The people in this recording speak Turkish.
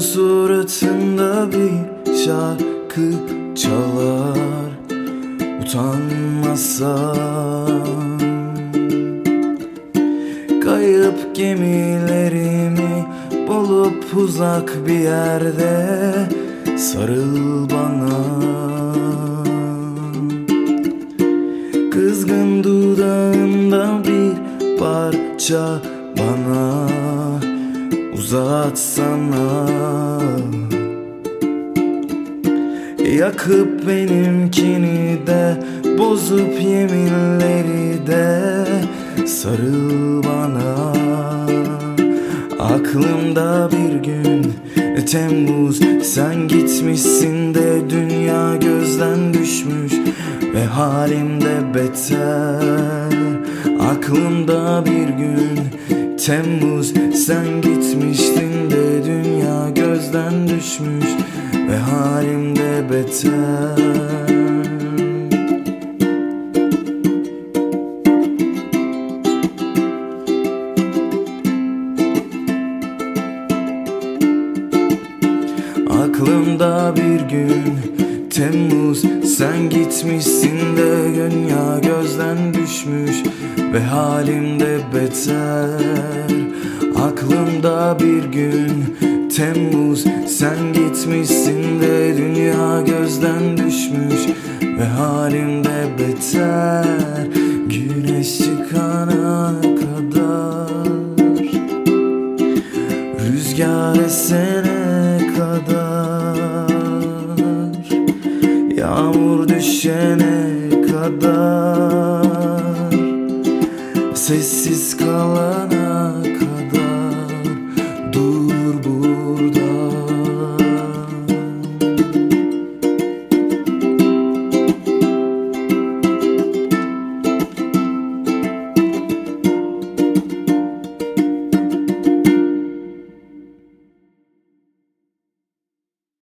suratında bir şarkı çalar. Utanmasan Kayıp gemilerimi bulup uzak bir yerde Sarıl bana. Kızgın dudağında bir parça bana uzatsana. Yakıp benimkini de Bozup yeminleri de. Sarıl bana. Aklımda bir gün Temmuz Sen gitmişsin de Dünya gözden düşmüş Ve halimde beter. Aklımda bir gün Temmuz Sen gitmiştin de Dünya gözden düşmüş Ve halimde beter. Aklımda bir gün Temmuz Sen gitmişsin de dünya gözden düşmüş Ve halimde beter. Aklımda bir gün Temmuz Sen gitmişsin de dünya gözden düşmüş. Ve halimde beter. Güneş çıkana kadar. Rüzgar esene kadar. Yağmur düşene kadar Sessiz kalana kadar dur bu